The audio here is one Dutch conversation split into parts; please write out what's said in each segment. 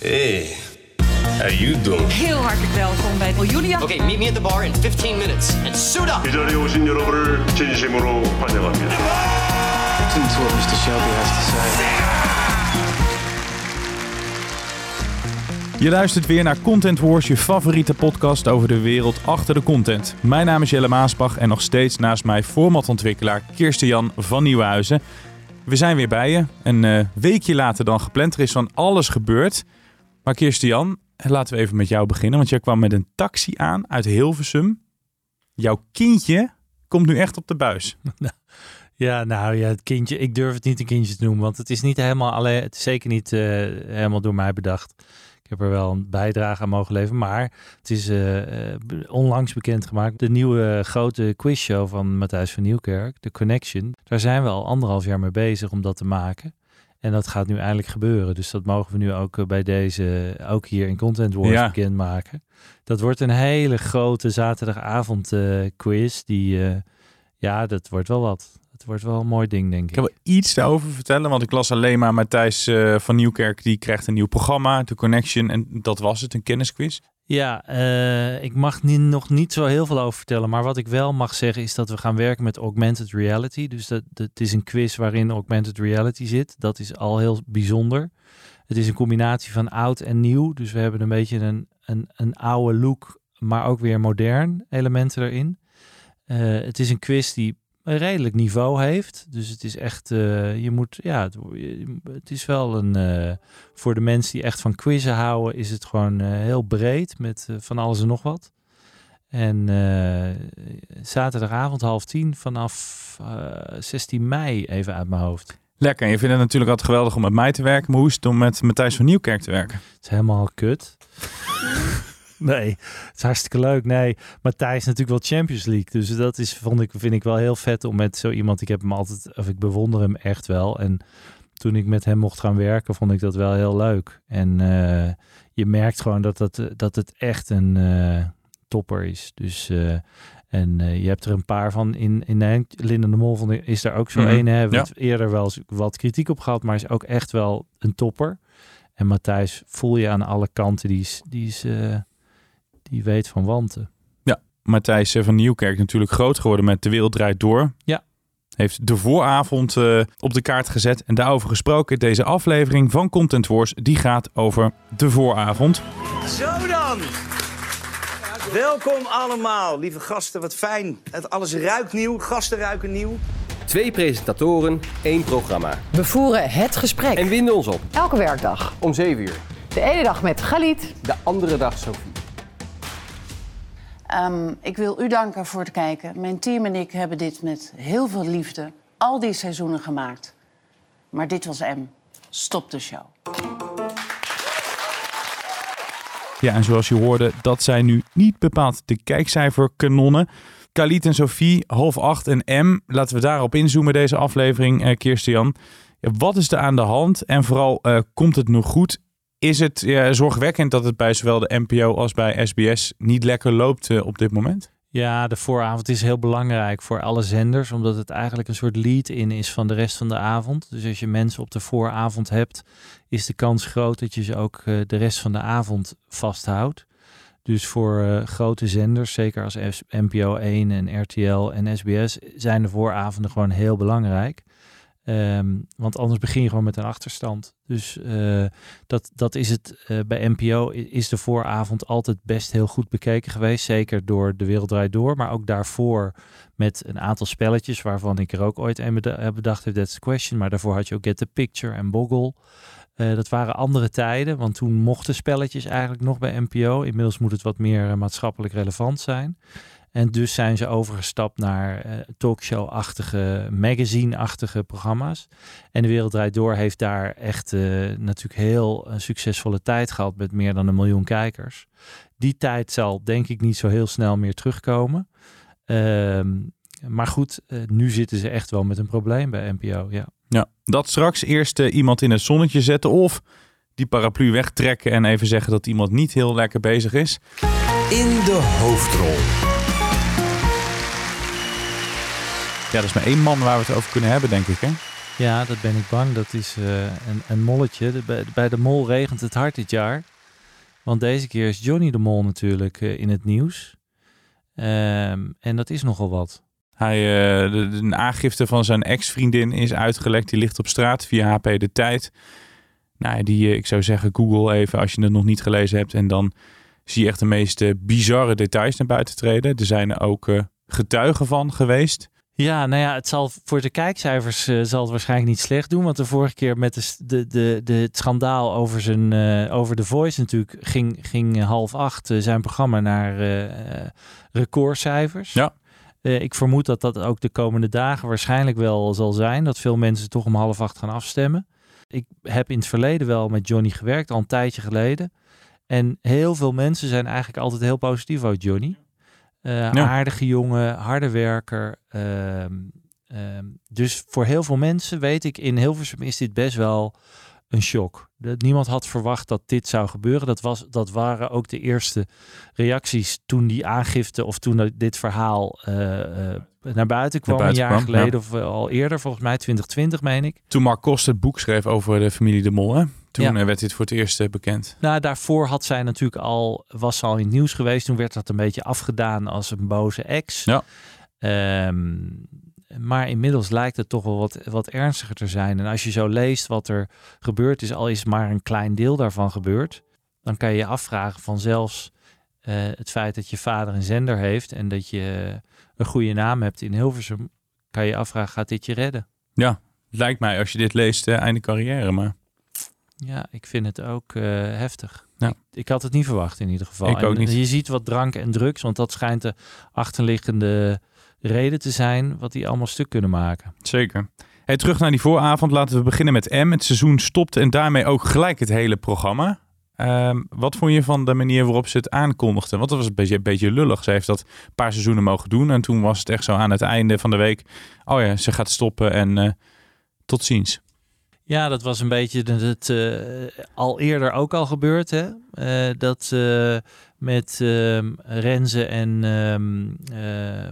Hey, how you doing? Heel hartelijk welkom bij Julia. Okay, meet me at the bar in 15 minutes and suit up. 이 자리에 오신 여러분을 진심으로 환영합니다. Listen to what Mr. Shelby has to say. Je luistert weer naar Content Wars, je favoriete podcast over de wereld achter de content. Mijn naam is Jelle Maasbach en nog steeds naast mij formatontwikkelaar Kirsten Jan van Nieuwenhuizen. We zijn weer bij je, een eh, weekje later dan gepland. Er is van alles gebeurd. Maar Kirsten Jan, laten we even met jou beginnen, want jij kwam met een taxi aan uit Hilversum. Jouw kindje komt nu echt op de buis. Ja, nou ja, het kindje. Ik durf het niet een kindje te noemen, want het is niet helemaal alleen. Het is zeker niet eh, helemaal door mij bedacht. Ik heb er wel een bijdrage aan mogen leveren, maar het is eh, onlangs bekendgemaakt. De nieuwe grote quizshow van Matthijs van Nieuwkerk, The Connection. Daar zijn we al anderhalf jaar mee bezig om dat te maken. En dat gaat nu eindelijk gebeuren. Dus dat mogen we nu ook eh, bij deze, ook hier in Content Wars Ja. bekendmaken. Dat wordt een hele grote zaterdagavond eh, quiz. Die, eh, ja, dat wordt wel wat. Het wordt wel een mooi ding, denk Ik ik. wel iets daarover vertellen, want ik las alleen maar Matthijs van Nieuwkerk, die krijgt een nieuw programma, The Connection, en dat was het, een kennisquiz. Ja, eh, ik mag ni- nog niet zo heel veel over vertellen. Maar wat ik wel mag zeggen is dat we gaan werken met augmented reality. Dus dat, dat het is een quiz waarin augmented reality zit. Dat is al heel bijzonder. Het is een combinatie van oud en nieuw. Dus we hebben een beetje een, een, een oude look, maar ook weer modern elementen erin. Eh, het is een quiz die een redelijk niveau heeft. Dus het is echt, eh, je moet, ja, het, het is wel een, eh, voor de mensen die echt van quizzen houden, is het gewoon eh, heel breed met van alles en nog wat. En eh, zaterdagavond half tien vanaf eh, 16 mei even uit mijn hoofd. Lekker, en je vindt het natuurlijk altijd geweldig om met mij te werken, maar hoe is het om met Matthijs van Nieuwkerk te werken? Het is helemaal kut. nee, het is hartstikke leuk. Nee, Matthijs is natuurlijk wel Champions League. Dus dat is, vond ik, vind ik wel heel vet om met zo iemand. Ik heb hem altijd, of ik bewonder hem echt wel. En toen ik met hem mocht gaan werken, vond ik dat wel heel leuk. En eh, je merkt gewoon dat, dat, dat het echt een eh, topper is. Dus. eh, en je hebt er een paar van in, in Nederland. Linda de Mol is daar ook zo een. Hè. Hebben we ja. eerder wel eens wat kritiek op gehad, maar is ook echt wel een topper. En Matthijs voel je aan alle kanten, die, is, die, is, die weet van wanten. Matthijs eh, van Nieuwkerk natuurlijk groot geworden met De Wereld Draait Door. Ja. Heeft de vooravond eh, op de kaart gezet en daarover gesproken. Deze aflevering van Content Wars, die gaat over de vooravond. Zo dan. Welkom allemaal, lieve gasten. Wat fijn. Het alles ruikt nieuw, gasten ruiken nieuw. Twee presentatoren, één programma. We voeren het gesprek. En winden ons op. Elke werkdag. Om 7 uur. De ene dag met Galit. De andere dag Sophie. Ehm, ik wil u danken voor het kijken. Mijn team en ik hebben dit met heel veel liefde al die seizoenen gemaakt. Maar dit was M. Stop de show. Ja, en zoals je hoorde, dat zijn nu niet bepaald de kijkcijferkanonnen. Khalid en Sophie, half acht en M. Laten we daarop inzoomen deze aflevering, eh wat is er aan de hand? En vooral, eh, komt het nog goed? Is het zorgwekkend dat het bij zowel de NPO als bij SBS niet lekker loopt eh, op dit moment? Ja, de vooravond is heel belangrijk voor alle zenders, omdat het eigenlijk een soort lead-in is van de rest van de avond. Dus als je mensen op de vooravond hebt, is de kans groot dat je ze ook eh, de rest van de avond vasthoudt. Dus voor eh, grote zenders, zeker als NPO 1 en RTL en SBS, zijn de vooravonden gewoon heel belangrijk. Ehm, want anders begin je gewoon met een achterstand. Dus eh, dat, dat is het. eh, bij NPO is de vooravond altijd best heel goed bekeken geweest. Zeker door De Wereld Draait Door. Maar ook daarvoor met een aantal spelletjes. Waarvan ik er ook ooit een beda- heb bedacht. That's the question. Maar daarvoor had je ook Get the Picture en Boggle. Eh, dat waren andere tijden. Want toen mochten spelletjes eigenlijk nog bij NPO. Inmiddels moet het wat meer eh, maatschappelijk relevant zijn. En dus zijn ze overgestapt naar eh, talkshow-achtige, magazine-achtige programma's. En De Wereld Draait Door heeft daar echt eh, natuurlijk heel een succesvolle tijd gehad met meer dan een miljoen kijkers. Die tijd zal denk ik niet zo heel snel meer terugkomen. Ehm, maar goed, eh, nu zitten ze echt wel met een probleem bij NPO. Ja. Ja, dat straks eerst eh, iemand in het zonnetje zetten of die paraplu wegtrekken en even zeggen dat iemand niet heel lekker bezig is. In de hoofdrol. Ja, dat is maar één man waar we het over kunnen hebben, denk ik. Hè? Ja, dat ben ik bang. Dat is uh, een, een molletje. De, bij, bij, de mol regent het hard dit jaar. Want deze keer is Johnny de Mol natuurlijk uh, in het nieuws. Um, en dat is nogal wat. Hij, uh, de, de, aangifte van zijn ex-vriendin is uitgelekt. Die ligt op straat via HP De Tijd. Nou, die, ik zou zeggen, Google even als je het nog niet gelezen hebt. En dan zie je echt de meest bizarre details naar buiten treden. Er zijn er ook getuigen van geweest. Ja, nou ja, het zal voor de kijkcijfers uh, zal het waarschijnlijk niet slecht doen. Want de vorige keer met de, de, de, de het schandaal over, zijn, uh, over The Voice natuurlijk ging, ging half acht uh, zijn programma naar recordcijfers. Ja. ik vermoed dat dat ook de komende dagen waarschijnlijk wel zal zijn. Dat veel mensen toch om half acht gaan afstemmen. Ik heb in het verleden wel met Johnny gewerkt, al een tijdje geleden. En heel veel mensen zijn eigenlijk altijd heel positief over Johnny. Uh, Aardige jongen, harde werker. Uh, uh, dus voor heel veel mensen, weet ik, in Hilversum is dit best wel een shock. Dat niemand had verwacht dat dit zou gebeuren. Dat, was, dat waren ook de eerste reacties toen die aangifte of toen dit verhaal uh, naar buiten kwam. Naar buiten een jaar kwam, geleden ja. of al eerder, volgens mij 2020 meen ik. Toen Mark Kost het boek schreef over de familie De Mol, hè? Toen ja. werd dit voor het eerst bekend. Nou, daarvoor had zij natuurlijk al, was ze al in het nieuws geweest. Toen werd dat een beetje afgedaan als een boze ex. Ja. Um, maar inmiddels lijkt het toch wel wat, wat ernstiger te zijn. En als je zo leest wat er gebeurd is, al is maar een klein deel daarvan gebeurd, dan kan je je afvragen van zelfs uh, het feit dat je vader een zender heeft en dat je een goede naam hebt in Hilversum, kan je je afvragen, gaat dit je redden? Ja, lijkt mij als je dit leest, uh, einde carrière, maar... Ja, ik vind het ook uh, heftig. Ja. Ik, ik, had het niet verwacht in ieder geval. Ik ook niet. Je ziet wat drank en drugs, want dat schijnt de achterliggende reden te zijn wat die allemaal stuk kunnen maken. Zeker. Hey, terug naar die vooravond. Laten we beginnen met M. Het seizoen stopte en daarmee ook gelijk het hele programma. Um, wat vond je van de manier waarop ze het aankondigden? Want dat was een beetje, een beetje lullig. Ze heeft dat een paar seizoenen mogen doen. En toen was het echt zo aan het einde van de week. Oh ja, ze gaat stoppen en uh, tot ziens. Ja, dat was een beetje het uh, al eerder ook al gebeurd. Hè? Uh, dat uh, met ehm, Renze en um,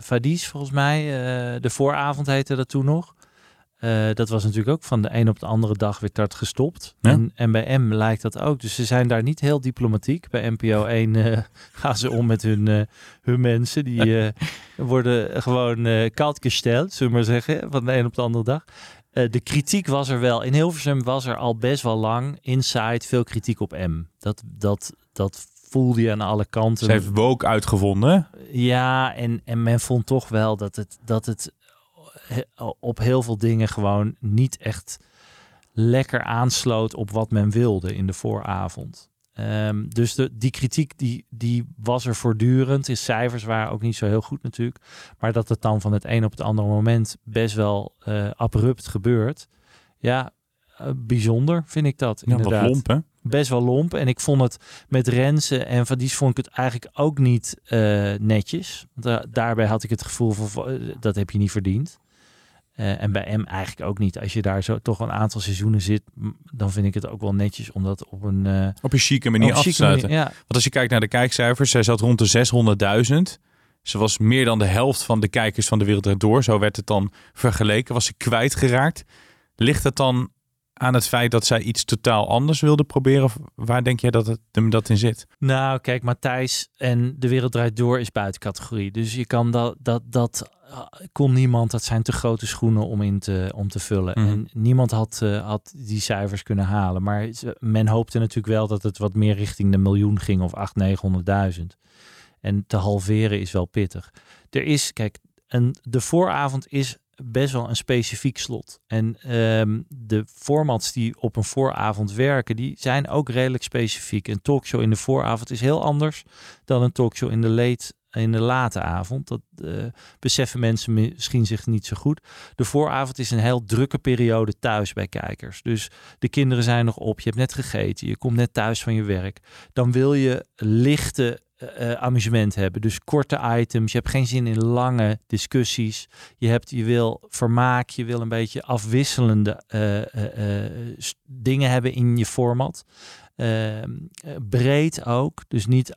Fadis, volgens mij, de vooravond heette dat toen nog. dat was natuurlijk ook van de een op de andere dag weer dat gestopt. Ja? En, en, bij M lijkt dat ook. Dus ze zijn daar niet heel diplomatiek. Bij NPO 1 gaan ze om met hun, hun mensen. Die worden gewoon uh, koud gesteld, zullen we maar zeggen, van de een op de andere dag. Uh, de kritiek was er wel. In Hilversum was er al best wel lang inside veel kritiek op M. Dat, dat, dat voelde je aan alle kanten. Ze heeft woke uitgevonden. Ja, en, en men vond toch wel dat het, dat het op heel veel dingen gewoon niet echt lekker aansloot op wat men wilde in de vooravond. Um, dus de, die kritiek die, die was er voortdurend. De cijfers waren ook niet zo heel goed natuurlijk. Maar dat het dan van het een op het andere moment best wel uh, abrupt gebeurt. Ja, uh, bijzonder vind ik dat ja, inderdaad. Lomp hè? Best wel lomp. En ik vond het met Rensen en Van Dies vond ik het eigenlijk ook niet uh, netjes. Da daarbij had ik het gevoel van dat heb je niet verdiend. Uh, en bij M eigenlijk ook niet. Als je daar zo toch een aantal seizoenen zit, dan vind ik het ook wel netjes om dat op een... Uh, op een chique manier af te sluiten. Manier, ja. Want als je kijkt naar de kijkcijfers, zij zat rond de 600.000. Ze was meer dan de helft van de kijkers van de wereld door. Zo werd het dan vergeleken. Was ze kwijtgeraakt. Ligt het dan aan het feit dat zij iets totaal anders wilde proberen? Of waar denk jij dat het hem dat in zit? Nou, kijk, Matthijs en de wereld draait door is buiten categorie. Dus je kan dat, dat, dat kon niemand, dat zijn te grote schoenen om in te, om te vullen. Mhm. Mm. En niemand had, uh, had die cijfers kunnen halen. Maar men hoopte natuurlijk wel dat het wat meer richting de miljoen ging of 800, 900.000. En te halveren is wel pittig. Er is, kijk, een, de vooravond is best wel een specifiek slot. En um, de formats die op een vooravond werken, die zijn ook redelijk specifiek. Een talkshow in de vooravond is heel anders dan een talkshow in de late in de late avond. Dat uh, beseffen mensen misschien zich niet zo goed. De vooravond is een heel drukke periode thuis bij kijkers. Dus de kinderen zijn nog op, je hebt net gegeten, je komt net thuis van je werk. Dan wil je lichte uh, amusement hebben. Dus korte items. Je hebt geen zin in lange discussies. Je, hebt, je wil vermaak. Je wil een beetje afwisselende uh, dingen hebben in je format. Uh, breed ook. Dus niet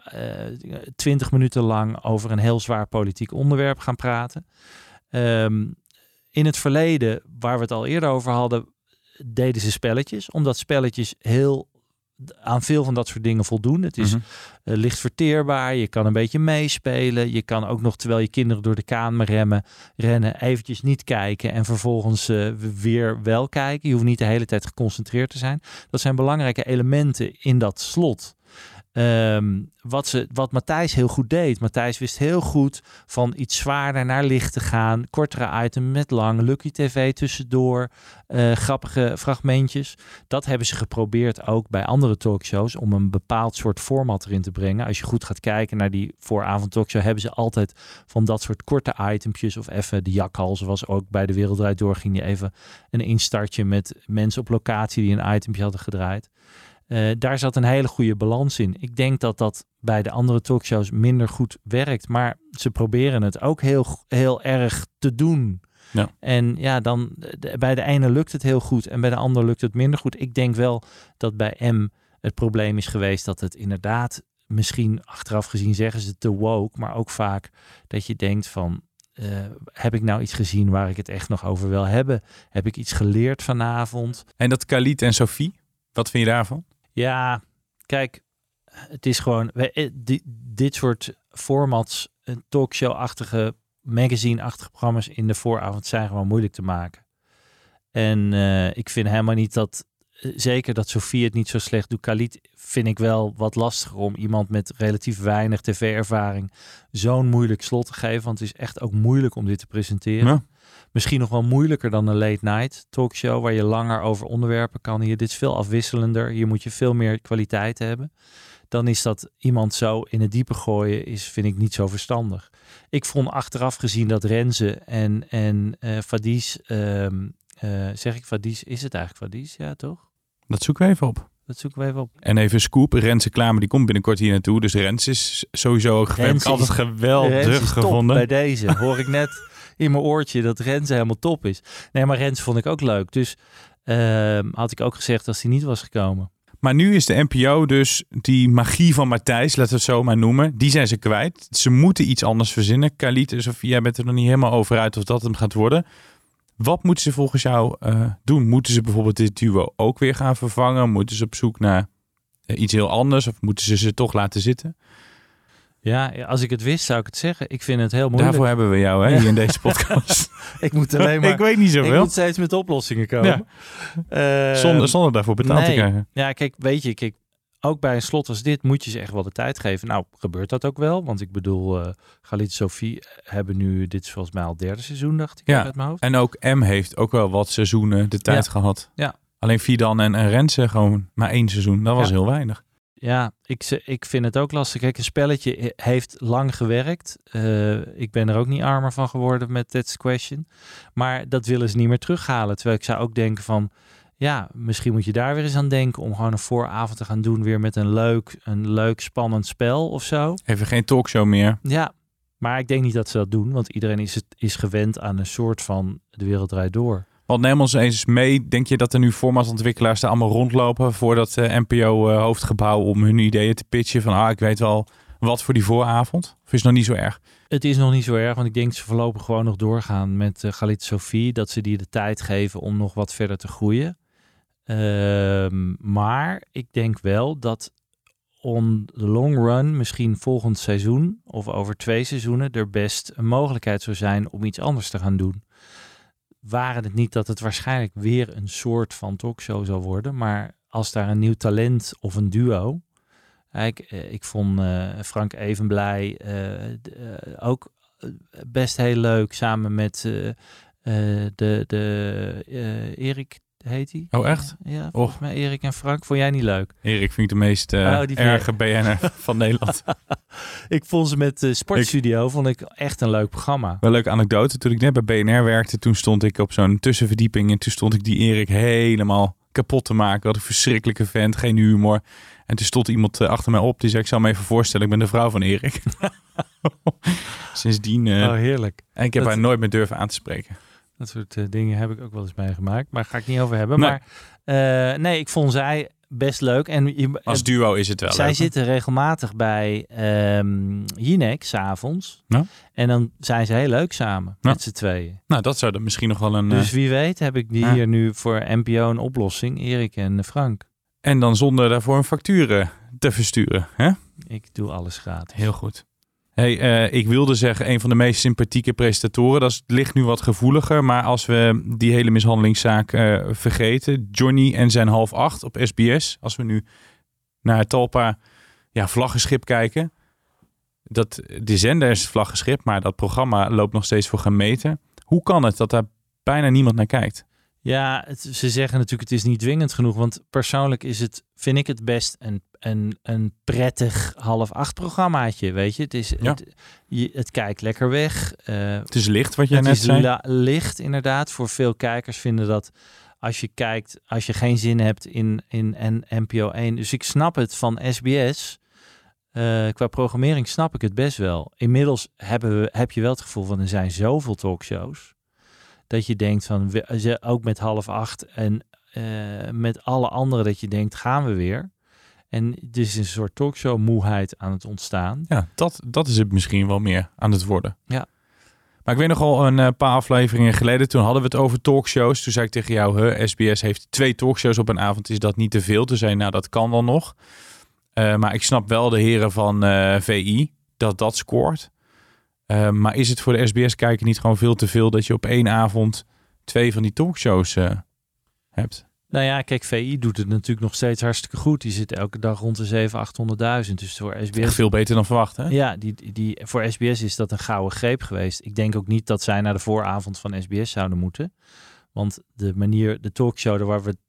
twintig minuten lang over een heel zwaar politiek onderwerp gaan praten. Um, in het verleden, waar we het al eerder over hadden, deden ze spelletjes. Omdat spelletjes heel aan veel van dat soort dingen voldoen. Het is eh, licht verteerbaar. Je kan een beetje meespelen. Je kan ook nog, terwijl je kinderen door de kamer remmen, rennen, eventjes niet kijken en vervolgens eh, weer wel kijken. Je hoeft niet de hele tijd geconcentreerd te zijn. Dat zijn belangrijke elementen in dat slot. Ehm, wat, ze, wat Matthijs heel goed deed. Matthijs wist heel goed van iets zwaarder naar licht te gaan. Kortere item met lang. Lucky TV tussendoor. eh, grappige fragmentjes. Dat hebben ze geprobeerd ook bij andere talkshows. Om een bepaald soort format erin te brengen. Als je goed gaat kijken naar die vooravond talkshow. Hebben ze altijd van dat soort korte itempjes. Of even de jakhals was ook bij de Wereldrijd door. Ging je even een instartje met mensen op locatie die een itempje hadden gedraaid. Eh, daar zat een hele goede balans in. Ik denk dat dat bij de andere talkshows minder goed werkt. Maar ze proberen het ook heel, heel erg te doen. Ja. En ja, dan de- bij de ene lukt het heel goed en bij de ander lukt het minder goed. Ik denk wel dat bij M het probleem is geweest dat het inderdaad, misschien achteraf gezien zeggen ze te woke, maar ook vaak dat je denkt van, eh, heb ik nou iets gezien waar ik het echt nog over wil hebben? Heb ik iets geleerd vanavond? En dat Khalid en Sophie, wat vind je daarvan? Ja, kijk, het is gewoon eh, di- dit soort formats, talkshow-achtige, magazine-achtige programma's in de vooravond zijn gewoon moeilijk te maken. En eh, ik vind helemaal niet dat, eh, zeker dat Sofie het niet zo slecht doet. Khalid vind ik wel wat lastiger om iemand met relatief weinig tv-ervaring zo'n moeilijk slot te geven. Want het is echt ook moeilijk om dit te presenteren. Ja. Misschien nog wel moeilijker dan een late night talkshow waar je langer over onderwerpen kan. Hier, dit is veel afwisselender. Hier moet je veel meer kwaliteit hebben. Dan is dat iemand zo in het diepe gooien, is, vind ik niet zo verstandig. Ik vond achteraf gezien dat Renze en, en eh Fadis, ehm, eh, zeg ik Fadis, is het eigenlijk Fadis? Ja, toch? Dat zoeken we even op. Dat zoeken we even op. En even scoop. Renze Klamer die komt binnenkort hier naartoe. Dus Rens is sowieso ook altijd geweldig Rens is top gevonden. bij deze. Hoor ik net in mijn oortje dat Rens helemaal top is. Nee, maar Rens vond ik ook leuk. Dus ehm, had ik ook gezegd als hij niet was gekomen. Maar nu is de NPO dus die magie van Matthijs, laten we het zo maar noemen, die zijn ze kwijt. Ze moeten iets anders verzinnen. Khalid en Sofia bent er nog niet helemaal over uit of dat hem gaat worden. Wat moeten ze volgens jou eh, doen? Moeten ze bijvoorbeeld dit duo ook weer gaan vervangen? Moeten ze op zoek naar eh, iets heel anders? Of moeten ze ze toch laten zitten? Ja, als ik het wist zou ik het zeggen. Ik vind het heel moeilijk. Daarvoor hebben we jou hè, Ja. hier in deze podcast. ik moet alleen maar... ik weet niet Ik zoveel. moet steeds met oplossingen komen. Eh, Zonder, zonder daarvoor betaald te krijgen. Ja, kijk, weet je, kijk, ook bij een slot als dit moet je ze echt wel de tijd geven. Nou, gebeurt dat ook wel. Want ik bedoel, eh Galit Sophie hebben nu, dit is volgens mij al het derde seizoen, dacht ik, Ja, uit mijn hoofd. en ook M heeft ook wel wat seizoenen de tijd Ja. gehad. Ja. Alleen Fidan en, en Renze gewoon maar één seizoen. Dat was Ja. heel weinig. Ja, ik, ik vind het ook lastig. Kijk, een spelletje he- heeft lang gewerkt. Eh, ik ben er ook niet armer van geworden met That's Question. Maar dat willen ze niet meer terughalen. Terwijl ik zou ook denken van... Ja, misschien moet je daar weer eens aan denken... om gewoon een vooravond te gaan doen... weer met een leuk, een leuk spannend spel of zo. Even geen talkshow meer. Ja, maar ik denk niet dat ze dat doen. Want iedereen is, het, is gewend aan een soort van... De wereld draait door. Want neem ons eens mee. Denk je dat er nu formatontwikkelaars daar allemaal rondlopen voor dat eh, NPO-hoofdgebouw om hun ideeën te pitchen? Van ah, ik weet wel wat voor die vooravond. Of is het nog niet zo erg? Het is nog niet zo erg, want ik denk ze voorlopig gewoon nog doorgaan met uh, Galit Sophie. Dat ze die de tijd geven om nog wat verder te groeien. Ehm, maar ik denk wel dat on the long run, misschien volgend seizoen of over twee seizoenen, er best een mogelijkheid zou zijn om iets anders te gaan doen. Waren het niet dat het waarschijnlijk weer een soort van talkshow zou worden, maar als daar een nieuw talent of een duo, ik, ik vond uh, Frank Evenblij uh, ook best heel leuk samen met de, de Erik heet hij. Oh echt? Ja, volgens mij Erik en Frank. Vond jij niet leuk? Erik vind ik de meest oh, erge BN'er van Nederland. ik vond ze met Sportstudio, ik, vond ik echt een leuk programma. Wel een leuke anekdote. Toen ik net bij BNR werkte, toen stond ik op zo'n tussenverdieping en toen stond ik die Erik helemaal kapot te maken. Wat een verschrikkelijke vent, geen humor. En toen stond iemand achter mij op die zei: Ik zal me even voorstellen, ik ben de vrouw van Erik. Sindsdien. Uh, oh, heerlijk. En ik heb dat, haar nooit meer durven aan te spreken. Dat soort uh, dingen heb ik ook wel eens meegemaakt. Maar ga ik niet over hebben. Nee. Maar uh, nee, ik vond zij best leuk. En je, Als duo is het wel Zij leuk, zitten regelmatig bij ehm Jinek s'avonds. Ja. En dan zijn ze heel leuk samen Ja. met z'n tweeën. Nou, dat zou dan misschien nog wel een... Dus eh, wie weet heb ik die ja. hier nu voor NPO een oplossing. Erik en Frank. En dan zonder daarvoor een factuur eh, te versturen. Hè? Ik doe alles gratis. Heel goed. Hey, eh, ik wilde zeggen, een van de meest sympathieke presentatoren. Dat ligt nu wat gevoeliger. Maar als we die hele mishandelingszaak eh, vergeten. Johnny en zijn half acht op SBS. Als we nu naar het Talpa ja, vlaggenschip kijken. Dat, de zender is vlaggenschip, maar dat programma loopt nog steeds voor gemeten. Hoe kan het dat daar bijna niemand naar kijkt? Ja, het, ze zeggen natuurlijk het is niet dwingend genoeg. Want persoonlijk is het, vind ik het best een, een, een prettig half acht programmaatje. Weet je, het, is, Ja. het, je, het kijkt lekker weg. eh, Het is licht, wat jij het net is zei. la- licht inderdaad. Voor veel kijkers vinden dat als je kijkt, als je geen zin hebt in, in en NPO 1. Dus ik snap het van SBS. Eh, qua programmering snap ik het best wel. Inmiddels hebben we, heb je wel het gevoel van er zijn zoveel talkshows. Dat je denkt van, we- ze- ook met half acht en eh, met alle andere dat je denkt, gaan we weer. En er is een soort talkshow moeheid aan het ontstaan. Ja, dat, dat is het misschien wel meer aan het worden. Ja. Maar ik weet nog al een eh, paar afleveringen geleden, toen hadden we het over talkshows. Toen zei ik tegen jou, huh, SBS heeft twee talkshows op een avond, is dat niet te veel? Toen zei je, nou dat kan wel nog. Eh, maar ik snap wel de heren van VI, dat dat scoort. Eh, maar is het voor de SBS-kijker niet gewoon veel te veel dat je op één avond twee van die talkshows eh, hebt? Nou ja, kijk, VI doet het natuurlijk nog steeds hartstikke goed. Die zit elke dag rond de 700.000, 800.000. Dus voor Echt SBS... veel beter dan verwacht, hè? Ja, die, die, die, voor SBS is dat een gouden greep geweest. Ik denk ook niet dat zij naar de vooravond van SBS zouden moeten. Want de manier, de talkshow waar we het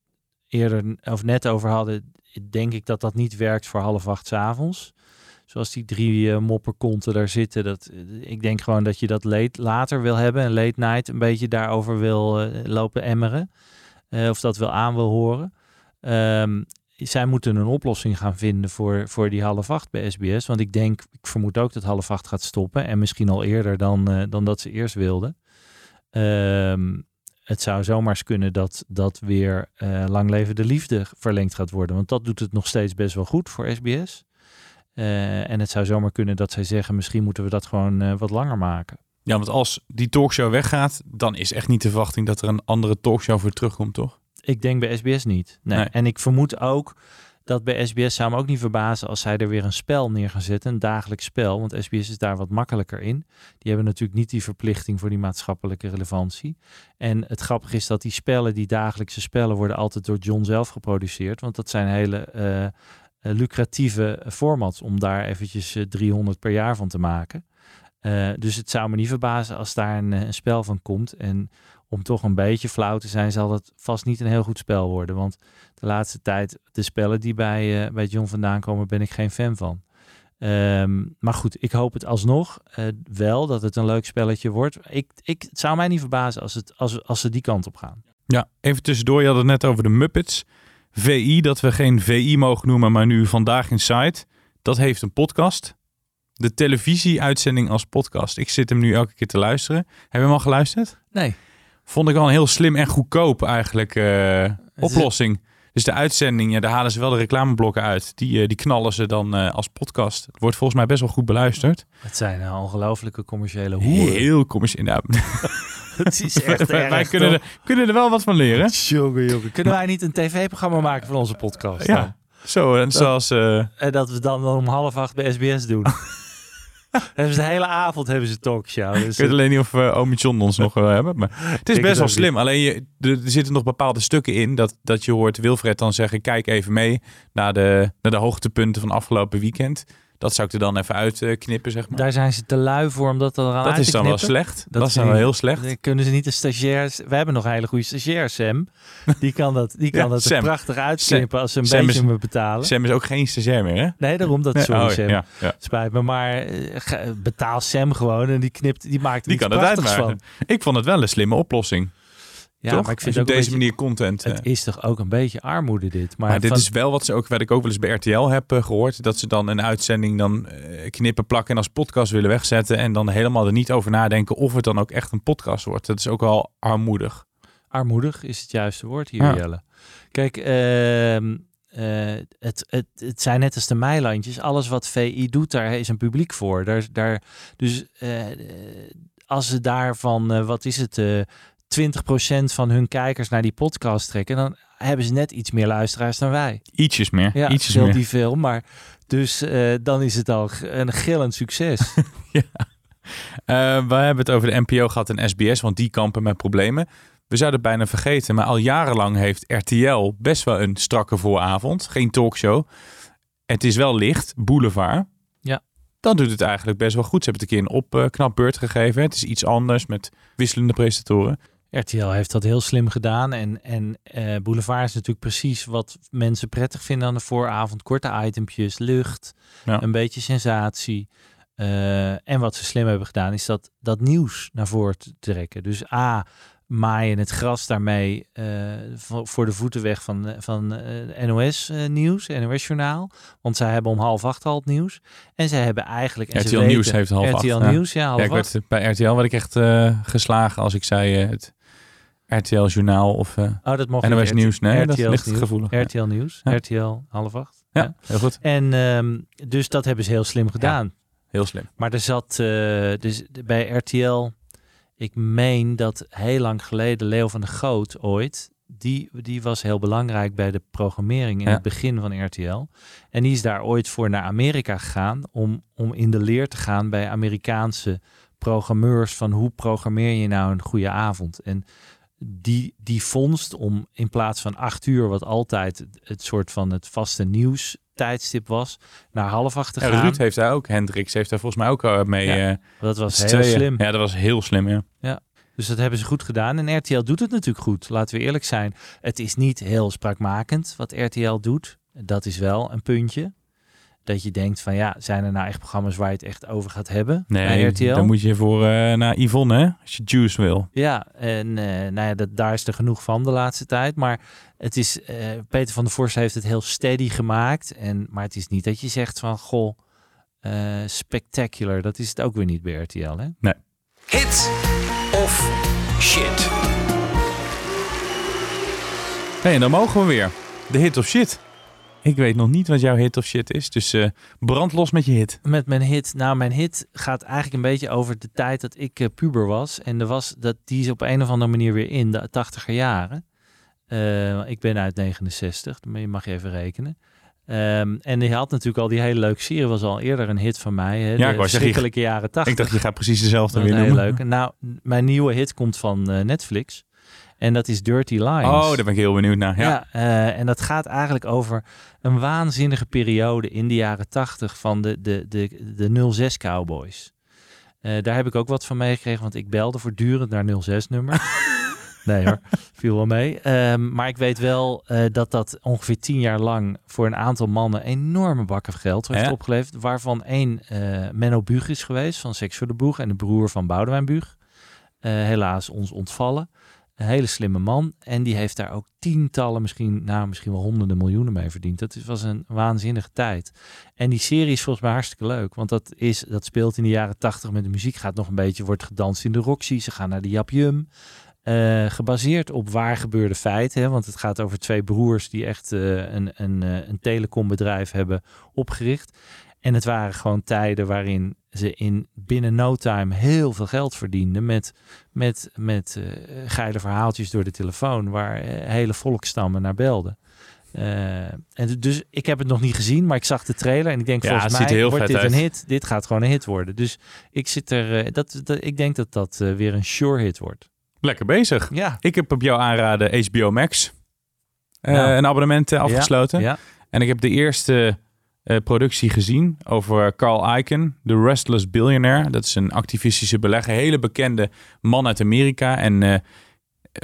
eerder of net over hadden, denk ik dat dat niet werkt voor half acht 's avonds. Zoals die drie eh, mopperkonten daar zitten. Dat, eh, ik denk gewoon dat je dat late, later wil hebben. En late night een beetje daarover wil eh, lopen emmeren. Of dat wel aan wil horen. Ehm, zij moeten een oplossing gaan vinden voor, voor die half acht bij SBS. Want ik denk, ik vermoed ook dat half acht gaat stoppen. En misschien al eerder dan, dan dat ze eerst wilden. Ehm, het zou zomaar eens kunnen dat dat weer lang leven de liefde verlengd gaat worden. Want dat doet het nog steeds best wel goed voor SBS. Eh, en het zou zomaar kunnen dat zij zeggen, misschien moeten we dat gewoon eh, wat langer maken. Ja, want als die talkshow weggaat, dan is echt niet de verwachting dat er een andere talkshow voor terugkomt, toch? Ik denk bij SBS niet. Nee. Nee. En ik vermoed ook dat bij SBS zou me ook niet verbazen als zij er weer een spel neer gaan zetten, een dagelijks spel. Want SBS is daar wat makkelijker in. Die hebben natuurlijk niet die verplichting voor die maatschappelijke relevantie. En het grappige is dat die spellen, die dagelijkse spellen, worden altijd door John zelf geproduceerd. Want dat zijn hele eh, lucratieve formats om daar eventjes eh, 300 per jaar van te maken. Eh, dus het zou me niet verbazen als daar een, eh, een spel van komt. En om toch een beetje flauw te zijn, zal dat vast niet een heel goed spel worden. Want de laatste tijd, de spellen die bij, eh, bij John vandaan komen, ben ik geen fan van. Ehm, maar goed, ik hoop het alsnog eh, wel dat het een leuk spelletje wordt. Ik, ik, zou mij niet verbazen als, het, als, als ze die kant op gaan. Ja, even tussendoor. Je had het net over de Muppets. VI, dat we geen VI mogen noemen, maar nu Vandaag in Site. Dat heeft een podcast. De televisieuitzending als podcast. Ik zit hem nu elke keer te luisteren. Heb je hem al geluisterd? Nee. Vond ik wel een heel slim en goedkoop eigenlijk eh, oplossing. Dus de uitzending, ja, daar halen ze wel de reclameblokken uit. Die, eh, die knallen ze dan eh, als podcast. Het wordt volgens mij best wel goed beluisterd. Het zijn uh, ongelooflijke commerciële hoeren. Heel commercieel. Nou, Het is echt wij erg, kunnen, er, kunnen er wel wat van leren. Jongen, jongen. Kunnen wij niet een tv-programma maken van onze podcast? dan? Ja, zo. En zoals... eh, En dat we dan om half acht bij SBS doen. hebben ze de hele avond hebben ze talkshow. Dus Ik weet alleen niet of we uh, Omi John ons nog wel hebben. Maar het is best wel slim. Alleen je, er, er zitten nog bepaalde stukken in dat, dat je hoort Wilfred dan zeggen: kijk even mee naar de, naar de hoogtepunten van afgelopen weekend. Dat zou ik er dan even uitknippen, zeg maar. Daar zijn ze te lui voor om dat eraan Dat uit is dan wel slecht. Dat is dan wel heel slecht. Dan kunnen ze niet de stagiairs... We hebben nog een hele goede stagiair, Sam. Die kan dat, die kan Ja, dat er prachtig uitknippen als ze een Sam beetje is- me betalen. Sam is ook geen stagiair meer, hè? Nee, daarom dat sorry oh, Sam. ja, ja. Spijt me, maar eh, betaal Sam gewoon en die knipt, die maakt er Die kan het uitmaken. van. Ik vond het wel een slimme oplossing. Ja, Toch? maar ik vind op deze beetje- manier content. eh, Het is toch ook een beetje armoede dit. Maar, Maar, dit van- is wel wat, ze ook, wat ik ook wel eens bij RTL heb eh, gehoord. Dat ze dan een uitzending dan eh, knippen, plakken en als podcast willen wegzetten. En dan helemaal er niet over nadenken of het dan ook echt een podcast wordt. Dat is ook wel armoedig. Armoedig is het juiste woord hier, Ja. Jelle. Kijk, ehm, eh, het, het, het zijn net als de Meilandjes. Alles wat VI doet, daar is een publiek voor. Daar, daar, dus eh, als ze daarvan, uh, wat is het, uh, 20% van hun kijkers naar die podcast trekken, dan hebben ze net iets meer luisteraars dan wij. Ietsjes meer. Ja, Ietsjes veel meer. die veel, maar dus uh, dan is het al een gillend succes. ja. Uh, we hebben het over de NPO gehad en SBS, want die kampen met problemen. We zouden het bijna vergeten, maar al jarenlang heeft RTL best wel een strakke vooravond. Geen talkshow. Het is wel licht, boulevard. Ja. Dan doet het eigenlijk best wel goed. Ze hebben het een keer een opknapbeurt gegeven. Het is iets anders met wisselende presentatoren. RTL heeft dat heel slim gedaan. En, en uh, Boulevard is natuurlijk precies wat mensen prettig vinden aan de vooravond. Korte itempjes, lucht, ja. een beetje sensatie. Uh, en wat ze slim hebben gedaan is dat, dat nieuws naar voren te trekken. Dus A, maaien het gras daarmee uh, voor de voeten weg van, van uh, NOS nieuws, NOS journaal. Want zij hebben om half acht al het nieuws. En zij hebben eigenlijk... En RTL Nieuws heeft half RTL acht. Nieuws, ja, half ja, ik acht. werd, bij RTL werd ik echt uh, geslagen als ik zei het RTL journaal of uh, oh, dat mocht NOS. Nieuws. Nee, RTL dat ligt nieuws, gevoelig. RTL Nieuws, Ja. RTL half acht. Ja, ja. heel goed. En um, dus dat hebben ze heel slim gedaan. Heel slim. Maar er zat dus bij RTL ik meen dat heel lang geleden Leo van der Goot ooit, die, die was heel belangrijk bij de programmering in Ja. het begin van RTL. En die is daar ooit voor naar Amerika gegaan om, om in de leer te gaan bij Amerikaanse programmeurs van hoe programmeer je nou een goede avond. En die, die vondst om in plaats van acht uur, wat altijd het, soort van het vaste nieuws tijdstip was, naar half acht te Ja, gaan. Ruud heeft daar ook, Hendricks heeft daar volgens mij ook uh, mee. Ja, uh, dat was heel tweeën. slim. Ja, dat was heel slim, ja. Ja, dus dat hebben ze goed gedaan. En RTL doet het natuurlijk goed. Laten we eerlijk zijn. Het is niet heel spraakmakend wat RTL doet. Dat is wel een puntje. Dat je denkt van ja, zijn er nou echt programma's waar je het echt over gaat hebben bij Nee, RTL? dan moet je voor uh, naar Yvonne, hè, als je Juice wil. Ja, en uh, nou ja, dat, daar is er genoeg van de laatste tijd. Maar het is, uh, Peter van der Vorst heeft het heel steady gemaakt. En, maar het is niet dat je zegt van goh, uh, spectacular. Dat is het ook weer niet bij RTL, hè? Nee. Hit of shit? En dan mogen we weer. De hit of shit. Ik weet nog niet wat jouw hit of shit is. Dus uh, brand los met je hit. Met mijn hit. Nou, mijn hit gaat eigenlijk een beetje over de tijd dat ik uh, puber was. En er was dat, die is op een of andere manier weer in, de tachtiger jaren. Uh, ik ben uit 69, je mag je even rekenen. Um, en die had natuurlijk al die hele leuke serie, was al eerder een hit van mij. Hè? Ja, de ik was schrikkelijke jaren 80. Ik dacht, je gaat precies dezelfde weer heel noemen. leuk. Nou, mijn nieuwe hit komt van Netflix. En dat is Dirty Lines. Oh, daar ben ik heel benieuwd naar. Ja, ja uh, en dat gaat eigenlijk over een waanzinnige periode in de jaren 80 van de, de, de, de 06 Cowboys. Uh, daar heb ik ook wat van meegekregen, want ik belde voortdurend naar 06-nummer. nee hoor, viel wel mee. Um, maar ik weet wel uh, dat dat ongeveer tien jaar lang voor een aantal mannen enorme bakken geld heeft Ja. opgeleverd. Waarvan één Menno Buug is geweest van Seks voor de Boeg en de broer van Boudewijn Buug. helaas ons ontvallen. Een hele slimme man. En die heeft daar ook tientallen, misschien, nou, misschien wel honderden miljoenen mee verdiend. Dat was een waanzinnige tijd. En die serie is volgens mij hartstikke leuk. Want dat, is, dat speelt in de jaren tachtig met de muziek. Gaat nog een beetje, wordt gedanst in de Roxy. Ze gaan naar de Jap Jum. Uh, gebaseerd op waar gebeurde feiten. Hè? Want het gaat over twee broers die echt uh, een, een, uh, een telecombedrijf hebben opgericht. En het waren gewoon tijden waarin ze in binnen no time heel veel geld verdienden met, met, met uh, geile verhaaltjes door de telefoon waar uh, hele volkstammen naar belden. Uh, en dus ik heb het nog niet gezien, maar ik zag de trailer en ik denk Ja, volgens mij heel wordt dit uit. een hit. Dit gaat gewoon een hit worden. Dus ik zit er, dat, dat, ik denk dat dat uh, weer een sure hit wordt. Lekker bezig. Ja. Ik heb op jou aanraden HBO Max. Nou. Een abonnement afgesloten. Ja, ja. En ik heb de eerste uh, productie gezien over Carl Icahn, The Restless Billionaire. Dat is een activistische belegger, hele bekende man uit Amerika. En uh,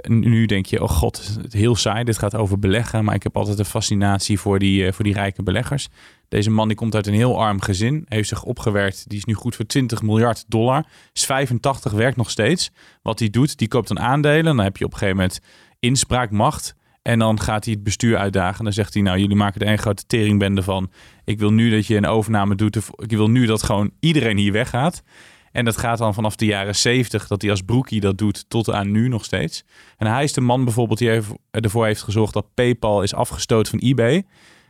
nu denk je, oh god, heel saai. Dit gaat over beleggen. Maar ik heb altijd een fascinatie voor die, uh, voor die rijke beleggers. Deze man die komt uit een heel arm gezin. Heeft zich opgewerkt. Die is nu goed voor 20 miljard dollar. Is 85, werkt nog steeds. Wat hij doet, die koopt dan aandelen. Dan heb je op een gegeven moment inspraakmacht. En dan gaat hij het bestuur uitdagen. Dan zegt hij, nou, jullie maken er een grote teringbende van. Ik wil nu dat je een overname doet. Ik wil nu dat gewoon iedereen hier weggaat. En dat gaat dan vanaf de jaren 70, dat hij als broekie dat doet, tot aan nu nog steeds. En hij is de man bijvoorbeeld die ervoor heeft gezorgd dat PayPal is afgestoten van eBay.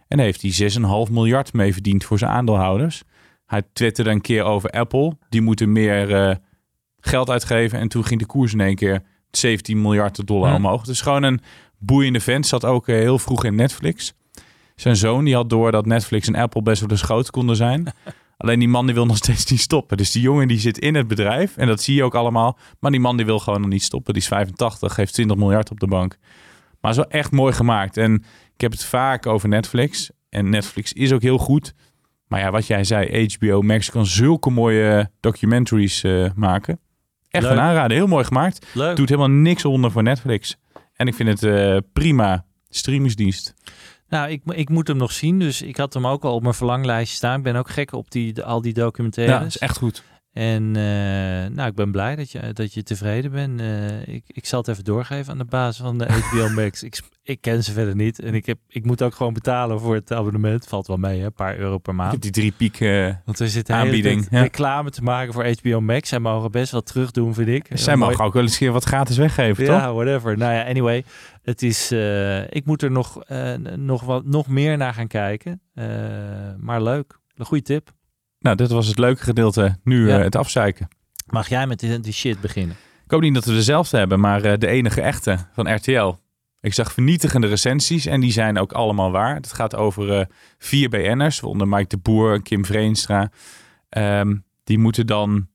En heeft hij 6,5 miljard mee verdiend voor zijn aandeelhouders. Hij twitterde een keer over Apple. Die moeten meer eh, geld uitgeven. En toen ging de koers in één keer 17 miljard dollar Ja. omhoog. Dus gewoon een boeiende vent. Zat ook eh, heel vroeg in Netflix. Zijn zoon die had door dat Netflix en Apple best wel eens groot konden zijn. Alleen die man die wil nog steeds niet stoppen. Dus die jongen die zit in het bedrijf. En dat zie je ook allemaal. Maar die man die wil gewoon nog niet stoppen. Die is 85, heeft 20 miljard op de bank. Maar is wel echt mooi gemaakt. En ik heb het vaak over Netflix. En Netflix is ook heel goed. Maar ja, wat jij zei, HBO Max kan zulke mooie documentaries eh, maken. Echt Leuk. een aanrader. Heel mooi gemaakt. Leuk. Doet helemaal niks onder voor Netflix. En ik vind het eh, prima streamingsdienst. Nou, ik, ik moet hem nog zien. Dus ik had hem ook al op mijn verlanglijstje staan. Ik ben ook gek op die, de- al die documentaires. Ja, dat is echt goed. En eh, nou, ik ben blij dat je, dat je tevreden bent. Eh, ik, ik zal het even doorgeven aan de baas van de HBO Max. Ik, ik ken ze verder niet. En ik, heb, ik moet ook gewoon betalen voor het abonnement. Valt wel mee, hè? een paar euro per Ik maand. heb die drie piek eh, Want er zit aanbieding. Ja. reclame te maken voor HBO Max. Zij mogen best wel terug doen, vind ik. Zij mogen mooi- ook wel eens een keer wat gratis weggeven, toch? ja, whatever. Nou ja, anyway. Het is, ik moet er nog, nog, wat, nog meer naar gaan kijken. Maar leuk. Een goede tip. Nou, dit was het leuke gedeelte. Nu Ja. eh, het afzeiken. Mag jij met die, die shit beginnen? Ik hoop niet dat we dezelfde hebben, maar eh, de enige echte van RTL. Ik zag vernietigende recensies en die zijn ook allemaal waar. Het gaat over eh, vier BN'ers, waaronder Mike de Boer en Kim Vreenstra. Ehm, die moeten dan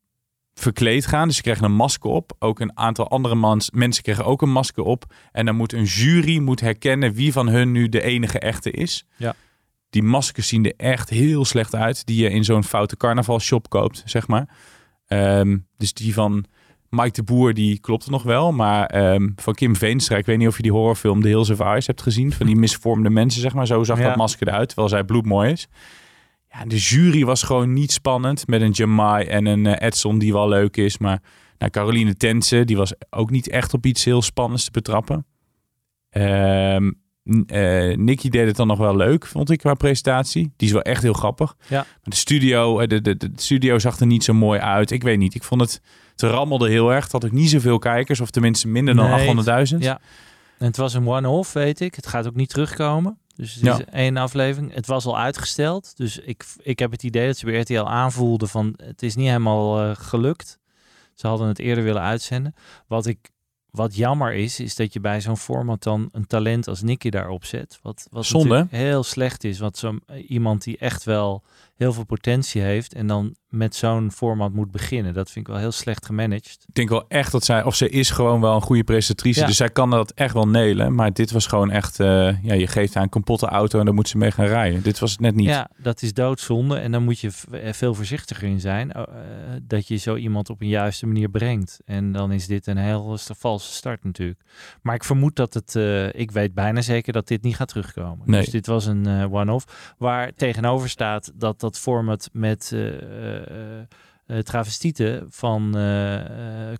verkleed gaan. Dus ze krijgen een masker op. Ook een aantal andere mans, mensen krijgen ook een masker op. En dan moet een jury moet herkennen wie van hun nu de enige echte is. Ja. Die maskers zien er echt heel slecht uit. Die je in zo'n foute carnavalshop koopt, zeg maar. Ehm, dus die van Mike de Boer, die klopte nog wel. Maar ehm, van Kim Veenstra, ik weet niet of je die horrorfilm The Hills of Ice hebt gezien. Van die misvormde mensen, zeg maar. Zo zag Ja. dat masker eruit, terwijl zij bloedmooi is. Ja, de jury was gewoon niet spannend. Met een Jamai en een eh, Edson die wel leuk is. Maar nou, Caroline Tense, die was ook niet echt op iets heel spannends te betrappen. Ehm eh, Nicky deed het dan nog wel leuk, vond ik, qua presentatie. Die is wel echt heel grappig. Ja. Maar de studio, eh, de, de, de studio zag er niet zo mooi uit. Ik weet niet. Ik vond het, het rammelde heel erg. Het had ook niet zoveel kijkers, of tenminste minder dan Nee, 800.000. Ja. En het was een one-off, weet ik. Het gaat ook niet terugkomen. Dus het Ja. is één aflevering. Het was al uitgesteld. Dus ik, ik heb het idee dat ze bij RTL aanvoelden van... het is niet helemaal eh, gelukt. Ze hadden het eerder willen uitzenden. Wat ik... Wat jammer is, is dat je bij zo'n format dan een talent als Nicky daarop zet. Wat, wat Zonde, heel slecht is. Want zo iemand die echt wel heel veel potentie heeft en dan met zo'n format moet beginnen. Dat vind ik wel heel slecht gemanaged. Ik denk wel echt dat zij, of ze is gewoon wel een goede presentatrice. Ja. Dus zij kan dat echt wel nelen. Maar dit was gewoon echt, eh, ja, je geeft haar een kapotte auto en dan moet ze mee gaan rijden. Dit was het net niet. Ja, dat is doodzonde. En dan moet je eh, veel voorzichtiger in zijn. eh, dat je zo iemand op een juiste manier brengt. En dan is dit een heel valse start natuurlijk. Maar ik vermoed dat het... ik weet bijna zeker dat dit niet gaat terugkomen. Nee. Dus dit was een one-off. Waar tegenover staat dat dat format met... eh, travestieten van eh,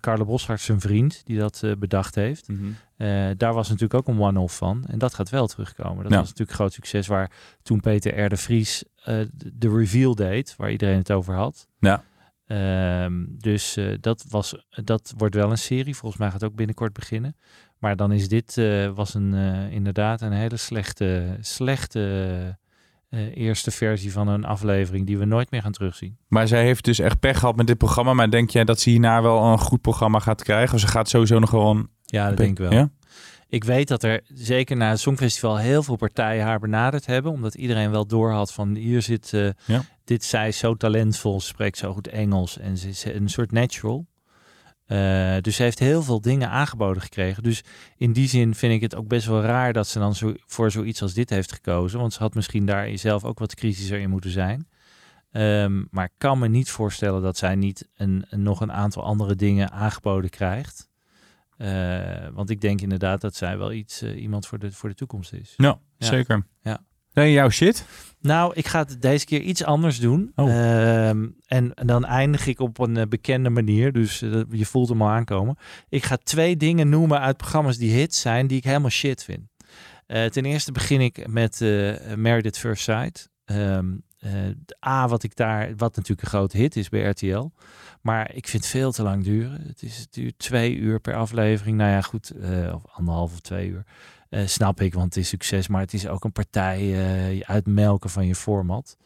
Carlo Boshart, zijn vriend, die dat bedacht heeft. Mhm. Daar was natuurlijk ook een one-off van. En dat gaat wel terugkomen. Dat Ja. was natuurlijk groot succes waar toen Peter R. de Vries de- reveal deed, waar iedereen het over had. Ja. Ehm, dus dat, was, dat wordt wel een serie. Volgens mij gaat het ook binnenkort beginnen. Maar dan is dit was een, inderdaad een hele slechte, slechte eh, eerste versie van een aflevering die we nooit meer gaan terugzien. Maar zij heeft dus echt pech gehad met dit programma. Maar denk jij dat ze hierna wel een goed programma gaat krijgen? Of ze gaat sowieso nog gewoon... Ja, dat denk ik wel. Ja? Ik weet dat er zeker na het Songfestival heel veel partijen haar benaderd hebben. Omdat iedereen wel doorhad van hier zit, eh, Ja. dit zij is zo talentvol, spreekt zo goed Engels en ze is een soort natural. Eh, dus ze heeft heel veel dingen aangeboden gekregen. Dus in die zin vind ik het ook best wel raar dat ze dan zo, voor zoiets als dit heeft gekozen. Want ze had misschien daar zelf ook wat kritischer in moeten zijn. Ehm, maar ik kan me niet voorstellen dat zij niet een, een- nog een aantal andere dingen aangeboden krijgt. Eh, want ik denk inderdaad dat zij wel iets, eh, iemand voor de, voor de toekomst is. Ja, Ja. zeker. Ja. Nee, jouw shit? Nou, ik ga het deze keer iets anders doen. Oh. Ehm, en, en dan eindig ik op een eh, bekende manier. Dus eh, je voelt hem al aankomen. Ik ga twee dingen noemen uit programma's die hits zijn, die ik helemaal shit vind. Eh, ten eerste begin ik met Married at First Sight. Ehm, eh, A, wat ik daar, wat natuurlijk een grote hit is bij RTL. Maar ik vind het veel te lang duren. Het, is, het duurt twee uur per aflevering. Nou ja, goed, of anderhalf of twee uur. Eh, snap ik, want het is succes. Maar het is ook een partij eh, uitmelken van je format.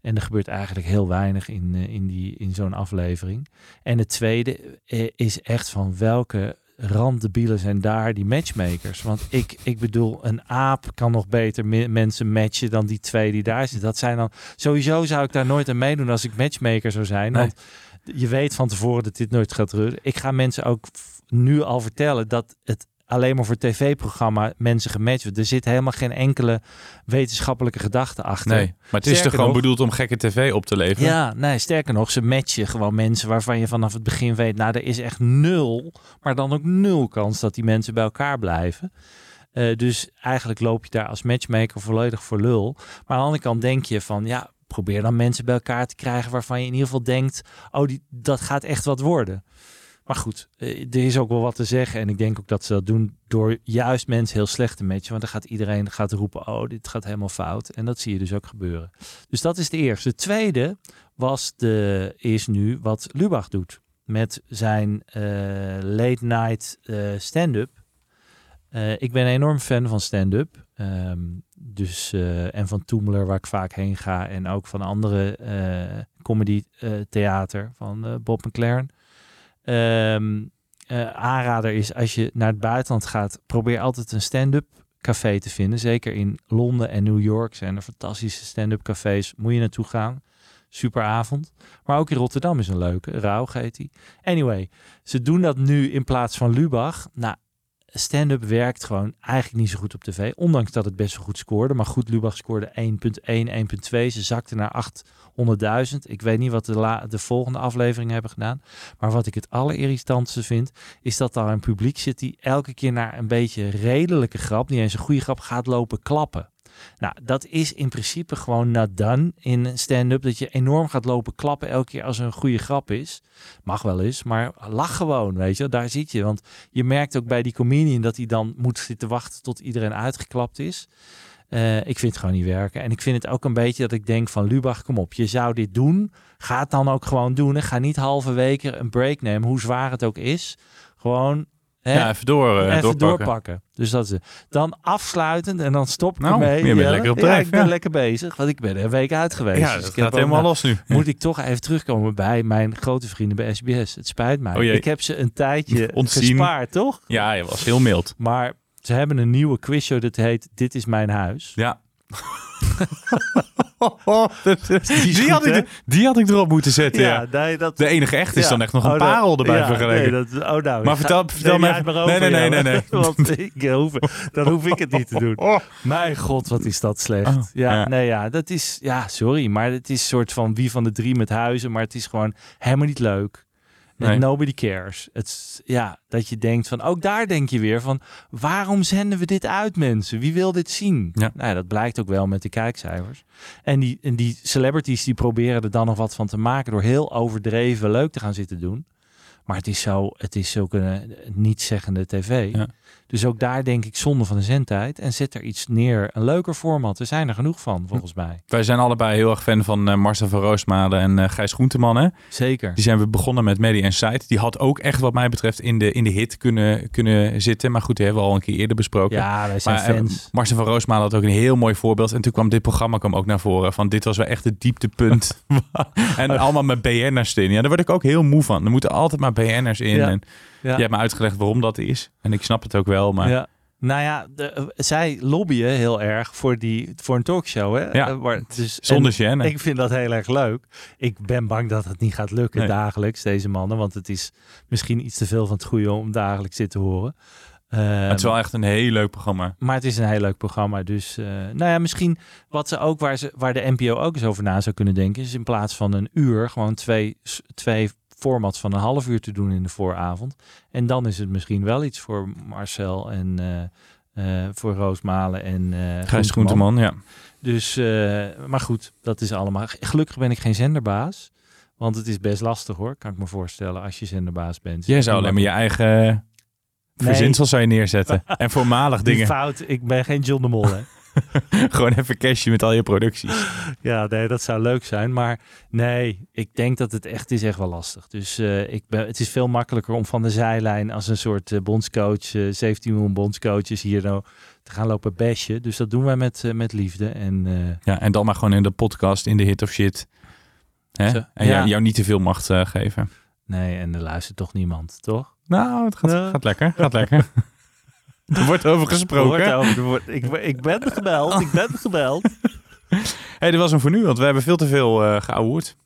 En er gebeurt eigenlijk heel weinig in, eh, in, die, in zo'n aflevering. En het tweede is echt van welke randdebielen zijn daar die matchmakers. Want ik, ik bedoel, een aap kan nog beter me- mensen matchen dan die twee die daar zitten. Dat zijn dan, sowieso zou ik daar nooit aan meedoen als ik matchmaker zou zijn. Nee. Want je weet van tevoren dat dit nooit gaat gebeuren. Ik ga mensen ook nu al vertellen dat het alleen maar voor tv-programma mensen gematcht wordt. Er zit helemaal geen enkele wetenschappelijke gedachte achter. Nee, maar het is Sterker toch gewoon nog- bedoeld om gekke tv op te leveren? Ja, nee, sterker nog, ze matchen gewoon mensen waarvan je vanaf het begin weet, nou, er is echt nul, maar dan ook nul kans dat die mensen bij elkaar blijven. Eh, dus eigenlijk loop je daar als matchmaker volledig voor lul. Maar aan de andere kant denk je van, ja, probeer dan mensen bij elkaar te krijgen waarvan je in ieder geval denkt, oh, die, dat gaat echt wat worden. Maar goed, eh, er is ook wel wat te zeggen. En ik denk ook dat ze dat doen door juist mensen heel slecht te matchen. Want dan gaat iedereen gaat roepen, oh, dit gaat helemaal fout. En dat zie je dus ook gebeuren. Dus dat is de eerste. De tweede was de, is nu wat Lubach doet. Met zijn eh, late night eh, stand-up. Ik ben een enorm fan van stand-up. Ehm, dus, en van Toemler, waar ik vaak heen ga. En ook van andere eh, comedy theater van Bob McLaren. Ehm, eh, aanrader is als je naar het buitenland gaat, probeer altijd een stand-up café te vinden. Zeker in Londen en New York zijn er fantastische stand-up cafés. Moet je naartoe gaan. Superavond. Maar ook in Rotterdam is een leuke. Rauw heet die. Anyway, ze doen dat nu in plaats van Lubach. Nou, stand-up werkt gewoon eigenlijk niet zo goed op tv. Ondanks dat het best wel goed scoorde. Maar goed, Lubach scoorde 1.1, 1.2. Ze zakte naar 800.000. Ik weet niet wat de, la- de volgende afleveringen hebben gedaan. Maar wat ik het allerirritantste vind, is dat daar een publiek zit die elke keer naar een beetje redelijke grap, niet eens een goede grap, gaat lopen klappen. Nou, dat is in principe gewoon done in stand-up. Dat je enorm gaat lopen klappen elke keer als er een goede grap is. Mag wel eens, maar lach gewoon, weet je. Daar zit je. Want je merkt ook bij die comedian dat hij dan moet zitten wachten tot iedereen uitgeklapt is. Eh, ik vind het gewoon niet werken. En ik vind het ook een beetje dat ik denk van Lubach, kom op, je zou dit doen. Ga het dan ook gewoon doen. En ga niet halverwege een break nemen, hoe zwaar het ook is. Gewoon hè, Ja, even door, eh, even doorpakken. doorpakken. Dus dat is het. Dan afsluitend en dan stop ik Nou, ermee. je bent Jelle. lekker op Ja, drijf, ik ben ja. lekker bezig, want ik ben er een week uit geweest. Ja, Dus dat gaat helemaal nou, los nu. Moet ik toch even terugkomen bij mijn grote vrienden bij SBS. Het spijt mij. Oh ik heb ze een tijdje Ontzien. gespaard, toch? Ja, je was heel mild. Maar ze hebben een nieuwe quizshow dat heet Dit is mijn huis. Ja. Die had ik, die had ik erop moeten zetten. Ja, nee, dat... De enige echt is Ja. dan echt nog een Oh, parel erbij ja, vergeleken. nee, dat, oh, nou, Maar vertel- vertel me even- maar Nee, nee, nee, nee, nee. Want ik hoef, dan hoef ik het niet te doen. Mijn god, wat is dat slecht. Oh, ja, ja. nee, ja, dat is, ja, sorry, maar het is een soort van wie van de drie met huizen, maar het is gewoon helemaal niet leuk. Nee. Nobody cares. Het, ja, dat je denkt van, ook daar denk je weer van, waarom zenden we dit uit mensen? Wie wil dit zien? Ja. Nou, ja, dat blijkt ook wel met de kijkcijfers. En die, en die celebrities die proberen er dan nog wat van te maken door heel overdreven leuk te gaan zitten doen. Maar het is zo, het is zulke eh, niet-zeggende tv. Ja. Dus ook daar denk ik zonde van de zendtijd. En zet er iets neer, een leuker format. Er zijn er genoeg van, volgens mij. Wij zijn allebei heel erg fan van eh, Marcel van Roosmalen en eh, Gijs Groenteman. Hè? Zeker. Die zijn we begonnen met Media Insight. Die had ook echt wat mij betreft in de, in de hit kunnen, kunnen zitten. Maar goed, die hebben we al een keer eerder besproken. Ja, wij zijn Maar fans. Marcel van Roosmalen had ook een heel mooi voorbeeld. En toen kwam dit programma kwam ook naar voren. Van dit was wel echt het dieptepunt. en allemaal met BN'ers erin. Ja, daar word ik ook heel moe van. Er moeten altijd maar BN'ers in. Ja. En. Je hebt me uitgelegd waarom dat is. En ik snap het ook wel. Maar Ja. Nou ja, de, eh, zij lobbyen heel erg voor, die, voor een talkshow. Hè? Ja, Eh, waar- dus, zonder en gêne. Ik vind dat heel erg leuk. Ik ben bang dat het niet gaat lukken Nee. dagelijks, deze mannen. Want het is misschien iets te veel van het goede om dagelijks dit te horen. het is wel echt een heel leuk programma. Maar het is een heel leuk programma. Dus eh, nou ja, misschien wat ze ook waar, ze, waar de NPO ook eens over na zou kunnen denken, is in plaats van een uur gewoon twee, twee formats van een half uur te doen in de vooravond. En dan is het misschien wel iets voor Marcel en eh, voor Roosmalen en eh Gijs Groenteman, ja. Dus, maar goed, dat is allemaal. Gelukkig ben ik geen zenderbaas. Want het is best lastig hoor, kan ik me voorstellen, als je zenderbaas bent. Jij zou alleen maar je eigen verzinsel zou je neerzetten. en voormalig Die dingen. fout, ik ben geen John de Mol hè. Gewoon even cashen met al je producties. Ja, nee, dat zou leuk zijn. Maar nee, ik denk dat het echt is echt wel lastig. Dus eh, ik ben, het is veel makkelijker om van de zijlijn als een soort eh, bondscoach, eh 17 miljoen bondscoaches hier nou te gaan lopen bashen. Dus dat doen wij met, met liefde. En Ja, en dan maar gewoon in de podcast, in de hit of shit. Hè? Zo, En ja. jou, jou niet te veel macht geven. nee, en er luistert toch niemand, toch? Nou, het gaat, gaat lekker. Gaat lekker. er wordt over gesproken. Wordt over- wordt- ik, ik ben gebeld, ik ben gebeld. hey, dit was hem voor nu, want we hebben veel te veel geouwehoerd.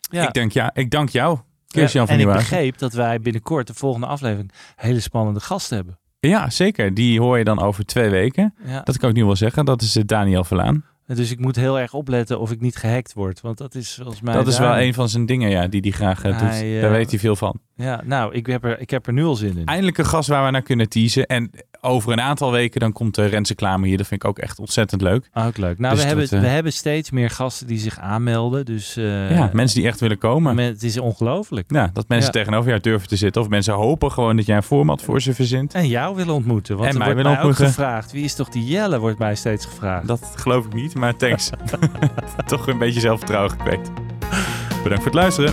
Ja. Ik, denk, ja, ik dank jou, Kirsten-Jan van en ik begreep dat wij binnenkort de volgende aflevering hele spannende gasten hebben. Ja, zeker. Die hoor je dan over twee weken. Ja. Dat kan ik nu wel zeggen. Dat is eh, Daniel Verlaan. Dus ik moet heel erg opletten of ik niet gehackt word. Want dat is volgens mij... dat is wel een van zijn dingen ja, die hij graag eh, doet. Daar weet hij veel van. Ja, nou, ik heb, er, ik heb er nu al zin in. Eindelijk een gast waar we naar kunnen teasen. En over een aantal weken dan komt uh, Renze Klamer hier. Dat vind ik ook echt ontzettend leuk. Ook leuk. Nou, Dus we, hebben, wordt, eh, we hebben steeds meer gasten die zich aanmelden. Dus eh, ja, mensen die echt willen komen. men- het is ongelooflijk. Ja, dat mensen Ja. tegenover jou durven te zitten. Of mensen hopen gewoon dat jij een format voor ze verzint. En jou willen ontmoeten. Want En mij wordt willen mij ook gevraagd. Wie is toch die Jelle, wordt mij steeds gevraagd. Dat geloof ik niet, maar thanks. Toch een beetje zelfvertrouwen gekweekt. Bedankt voor het luisteren.